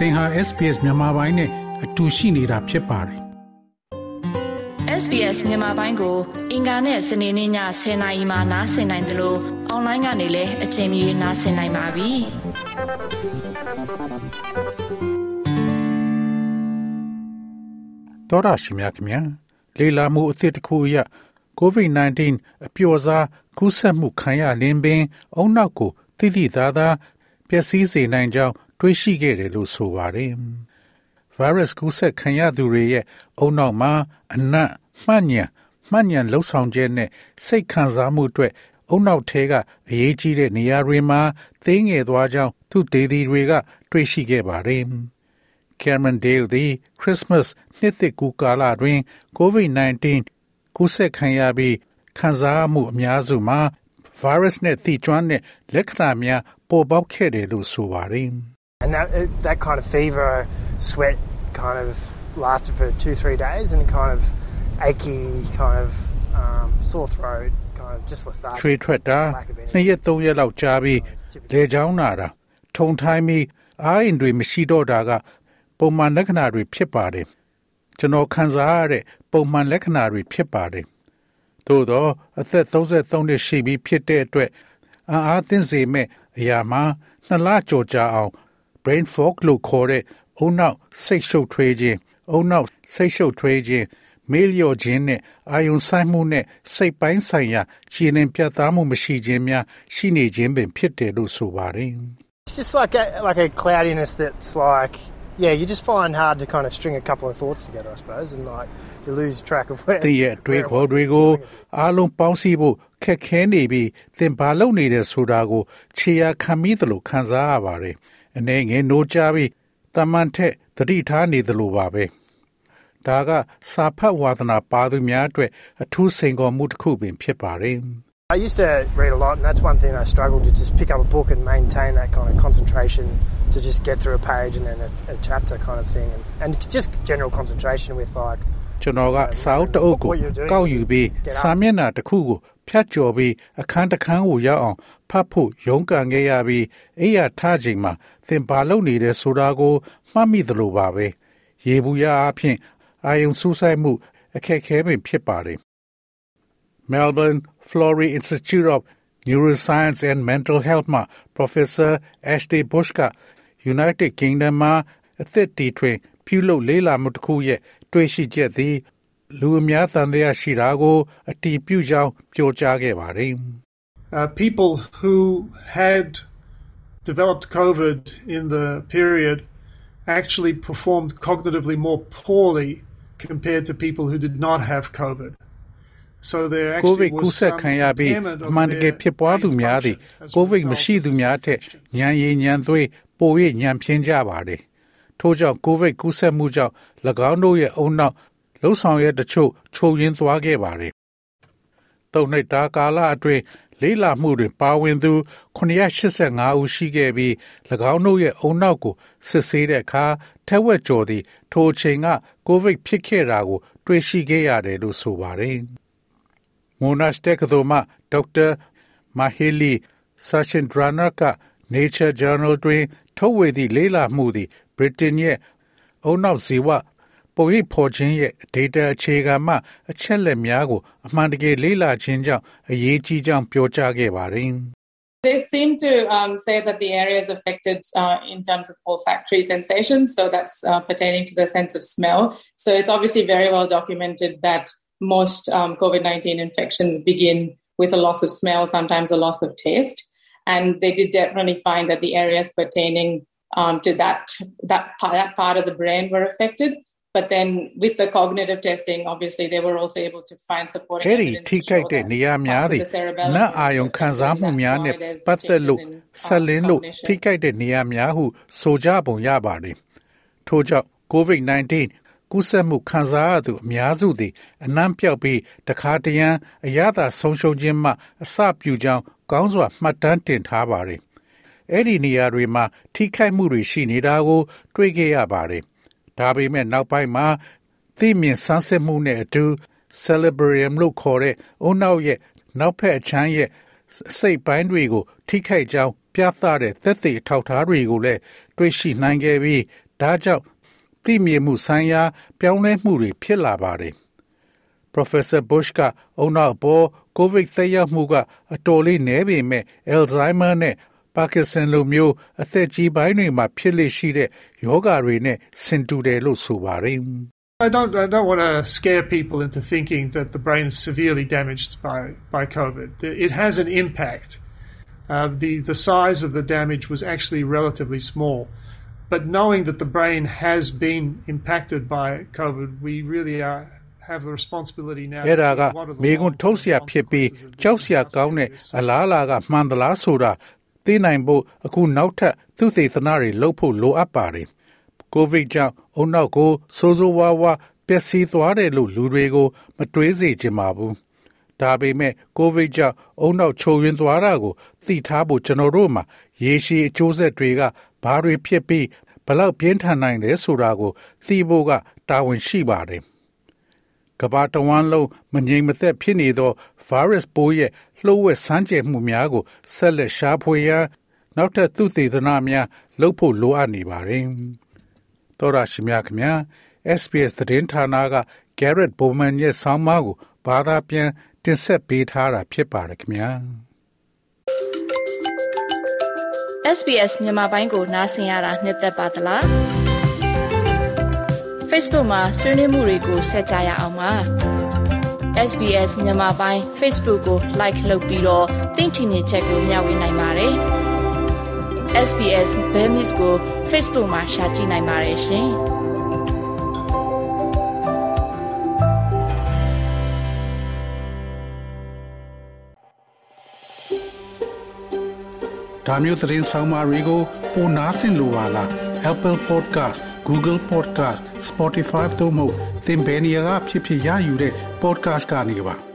သင်ဟာ SPS မြန်မာပိုင်းနဲ့အတူရှိနေတာဖြစ်ပါတယ် SBS မြန်မာပိုင်းကို အင်ကာနဲ့စနေနေ့ည10:00နာရီမှနားဆင်နိုင်တယ်လို့အွန်လိုင်းကနေလည်းအချိန်မီနားဆင်နိုင်ပါပြီ။တော်ရရှိမြခင်ဗျာလေလာမှုအသစ်တစ်ခုအရ COVID-19 အပျော်စားကူးစက်မှုခံရလင်းပင် အုံနောက်ကိုတိတိသားသားပျက်စီးစေနိုင်ကြောင်း တွေးရှိခဲ့တယ်လို့ဆိုပါတယ်။ virus ကူးစက်ခံရသူတွေရဲ့အုံနောက်မှာအနံ့မှတ်ညံမှတ်ညံလှုပ်ဆောင်ချက်နဲ့စိတ်ခံစားမှုအတွက်အုံနောက်ထဲကအရေးကြီးတဲ့နေရာတွေမှာသိငယ်သွားကြောင်းသူဒေသီတွေက တွေ့ရှိခဲ့ပါတယ်။ Cameron Dale သည် Christmas နှစ်သစ်ကူးကာလတွင် COVID-19 ကူးစက်ခံရပြီးခံစားမှုအများစုမှာ virus နဲ့သိကျွမ်းတဲ့လက္ခဏာများပေါ်ပေါက်ခဲ့တယ်လို့ဆိုပါတယ်။ And that, that kind of fever, sweat kind of lasted for two, three days and kind of achy, kind of um, sore throat, kind of just lethargic. ချွေထွက်တာနှစ်ရက်သုံးရက်လောက်ကြာပြီးလေချောင်းနာတာထုံထိုင်းပြီးအားရင်တွေမရှိတော့တာက ပုံမှန်လက္ခဏာတွေဖြစ်ပါတယ်ကျွန်တော်ခံစားရတဲ့ပုံမှန်လက္ခဏာတွေဖြစ်ပါတယ်သို့တော့အသက်33နှစ်ရှိပြီဖြစ်တဲ့အတွက်အာအားသင့်စေမဲ့အရာမှာနှစ်လကြော်ကြာအောင် brain fog လို့ခေါ်တဲ့အုံနောက်စိတ်ရှုပ်ထွေးခြင်းအုံနောက်စိတ်ရှုပ်ထွေးခြင်းမေးလျော့ခြင်းနဲ့အာယုံဆိုင်မှုနဲ့စိတ်ပိုင်းဆိုင်ရာခြေလင်ပြတ်သားမှုမရှိခြင်းများရှိနေခြင်းပင်ဖြစ်တယ်လို့ဆိုပါတယ် It's just like a, like a cloudiness that's like, yeah, you just find hard to kind of string a couple of thoughts together, I suppose, and like you lose track of where. သင်ရဲ့အတွေးခေါ်တွေကိုအားလုံးပေါင်းစည်းဖို့ခက်ခဲနေပြီးသင်ဘာလုပ်နေတယ်ဆိုတာကိုခြေရာခံမိသလိုခံစားရပါတယ်။ အနေငယ်နိုးကြပြီးတမန်ထက်သတိထားနေသလိုပါပဲ။ဒါကစာဖတ်ဝါသနာပါသူများအတွက်အထူးစိန်ခေါ်မှုတစ်ခုပင်ဖြစ်ပါတယ်။ I used to read a lot, and that's one thing I struggled to just pick up a book and maintain that kind of concentration to just get through a page and then a, a chapter kind of thing, and, and just general concentration with like ကျွန်တော်ကစာအုပ်တအုပ်ကိုကောက်ယူပြီးစာမျက်နှာတစ်ခုကိုဖြတ်ကျော်ပြီးအခန်းတစ်ခန်းကိုရောက်အောင်ဖတ်ဖို့ရုန်းကန်ခဲ့ရပြီးအိယာထချိန်မှာသင်ဘာလုပ်နေတယ်ဆိုတာကိုမှတ်မိသလိုပါပဲရေဘူးရအဖြစ်အာယုံစူးစိုက်မှု အခက်ခဲပင်ဖြစ်ပါတယ် Melbourne Florey Institute of Neuroscience and Mental Health မှာ Professor Ashley Bush က United Kingdom မှာအသက်တီထွင် ပြုလုပ်လေးလာမှုတစ်ခုရဲ့တွေ့ရှိချက်သည်လူအများသံသယရှိတာကိုအတီးပြုကြောင်းပြောကြားခဲ့ပါတယ်။ uh, people who had developed COVID in the period actually performed cognitively more poorly compared to people who did not have COVID. So there ကိုဗ actually စ်ကူး was စက် some ခံရပြီး impairment အ of မှန်တကယ် their ဖြစ်ပွားသူ brain များသည် function as a ကိုဗစ် result မရှိ of သူ this များထက် infection. ဉာဏ်ရည်ဉာဏ်သွေးပို၍ဉာဏ်ဖြင်းကြပါတယ် ထို့ကြောင့်ကိုဗစ်ကူးစက်မှုကြောင့်၎င်းတို့ရဲ့အုံနောက်လှုပ်ဆောင်ရတချို့ချိုးယွင်းသွားခဲ့ပါတယ်တုံနှစ်တာကာလအတွင်းလေးလာမှုတွေပါဝင်သူ985ဦးရှိခဲ့ပြီး၎င်းတို့ရဲ့အုံနောက်ကိုစစ်ဆေးတဲ့အခါထက်ဝက်ကျော်သည့်ထိုအချိန်ကကိုဗစ်ဖြစ်ခဲ့တာကို တွေ့ရှိခဲ့ရတယ်လို့ဆိုပါတယ်။ Monash တက္ကသိုလ်မှဒေါက်တာ Maheli Sachindrana က Nature Journal တွင်ထုတ်ဝေသည့်လေးလာမှုသည် Britain ရဲ့အုံနောက်ဇီဝပုံရိပ်ဖော်ခြင်းရဲ့ data အခြေခံမှအချက်လက်များကိုအမှန်တကယ်လေးလာခြင်းကြောင့်အရေးကြီးကြောင်းပြောကြားခဲ့ပါတယ်။ They seem to um, say that the areas affected uh, in terms of olfactory sensations, so that's uh, pertaining to the sense of smell. So it's obviously very well documented that most um, COVID 19 infections begin with a loss of smell, sometimes a loss of taste. And they did definitely find that the areas pertaining um, to that, that, part, that part of the brain were affected. But then with the cognitive testing, obviously they were also able to find supporting အဲ့ဒီ evidence ထိ to ခိုက် show တဲ့ that နေရာများ parts of သည် the cerebellum နတ် were အာယုံ affected. ခံစားမှု That's များ why နဲ့ there's ပတ်သက်လို့ changes in, ဆက်လင်းလို့ cognition. ထိခိုက်တဲ့နေရာများဟုဆိုကြပုံရပါတယ်ထို့ကြောင့် COVID-19 ကူးစက်မှုခံစားရသူအများစုသည်အနှံ့ပြောက်ပြီးတခါတရံအရသာဆုံးရှုံးခြင်းမှအစပြုကြောင်းကောင်းစွာမှတ်တမ်းတင်ထားပါတယ် အဲ့ဒီနေရာတွေမှာထိခိုက်မှုတွေရှိနေတာကို တွေ့ခဲ့ရပါတယ်ဒါပေမဲ့နောက်ပိုင်းမှာသိမြင်ဆန်းစစ်မှုနဲ့အတူ celebrium လို့ခေါ်တဲ့အုံနောက်ရဲ့နောက်ဖက်အချမ်းရဲ့အစိတ်ပိုင်းတွေကို ထိခိုက်ကြောင်းပြသတဲ့သက်သေအထောက်အထားတွေကိုလည်းတွေ့ရှိနိုင်ခဲ့ပြီးဒါကြောင့်သိမြင်မှုဆိုင်ရာ ပြောင်းလဲမှုတွေဖြစ်လာပါတယ်။ Professor Bush ကအုံနောက်ပေါ်ကိုဗစ်သက်ရောက်မှုက အတော်လေးနည်းပေမဲ့ Alzheimer နဲ့ Parkinson လိုမျိုးအသက်ကြီးပိုင်းတွေမှာဖြစ်လေရှိတဲ့ယောဂတွေနဲ့ဆင်တူတယ်လို့ဆိုပါတယ်။ I don't, I don't want to scare people into thinking that the brain is severely damaged by, by COVID. It has an impact. Uh, the, the size of the damage was actually relatively small. But knowing that the brain has been impacted by COVID, we really are, have the responsibility now အဲ့ဒါက to see what are the မိကွန်းထုတ်เสียဖြစ်ပြီး consequences of ကြောက်เสียကောင်းတဲ့အလားအလာကမှန်သလားဆိုတာ သိနိုင်ဖို့အခုနောက်ထပ်သူသေသနာတွေလုပ်ဖို့လိုအပ်ပါတယ်။ကိုဗစ်ကြောင့်အုံနောက်ကိုစိုးစိုးဝါးဝါပျက်စီးသွားတယ်လို့လူတွေကို မတွေးစေချင်ပါဘူး။ဒါပေမဲ့ကိုဗစ်ကြောင့်အုံနောက်ချိုယွင်းသွားတာကိုသိထားဖို့ကျွန်တော်တို့မှာရေရှည်အကျိုးဆက်တွေကဘာတွေဖြစ်ပြီးဘလောက်ပြင်းထန်နိုင်လဲဆိုတာကိုသိဖို့ကတာဝန်ရှိပါတယ်။ ကမ္ဘာတဝန်းလုံးမငြိမ်မသက်ဖြစ်နေသော virus ပိုးရဲ့လှုပ်ဝက်ဆန်းကျယ်မှုများကိုဆက်လက်ရှာဖွေရန်နောက်ထပ်သုတေသနများလုပ်ဖို့လိုအပ်နေပါတယ်။တော်ရရှိမြခင်ဗျာ SBS သတင်းဌာနက Garrett Bowman ရဲ့ဆောင်းပါးကိုဘာသာပြန်တင်ဆက်ပေးထားတာဖြစ်ပါတယ်ခင်ဗျာ။ SBS မြန်မာပိုင်းကိုနားဆင်ရတာနှစ်သက်ပါတလား Facebook မှာဆွေးနွေးမှုတွေကိုဆက်ကြရအောင်ပါ SBS မြန်မာပိုင်း Facebook ကို like လုပ်ပြီးတော့သင်ချင်တဲ့ချက်ကိုမျှဝေနိုင်ပါတယ် SBS Bemis ကို Facebook မှာ share ကြည့်နိုင်ပါတယ်ရှင်ဒါမျိုးသတင်းဆောင်မတွေကိုပိုနားဆင်လိုပါလား Apple Podcast Google Podcast Spotify တို့မှာသင်ပင်ရာဖြစ်ဖြစ်ရယူတဲ့ podcast ကနေပါ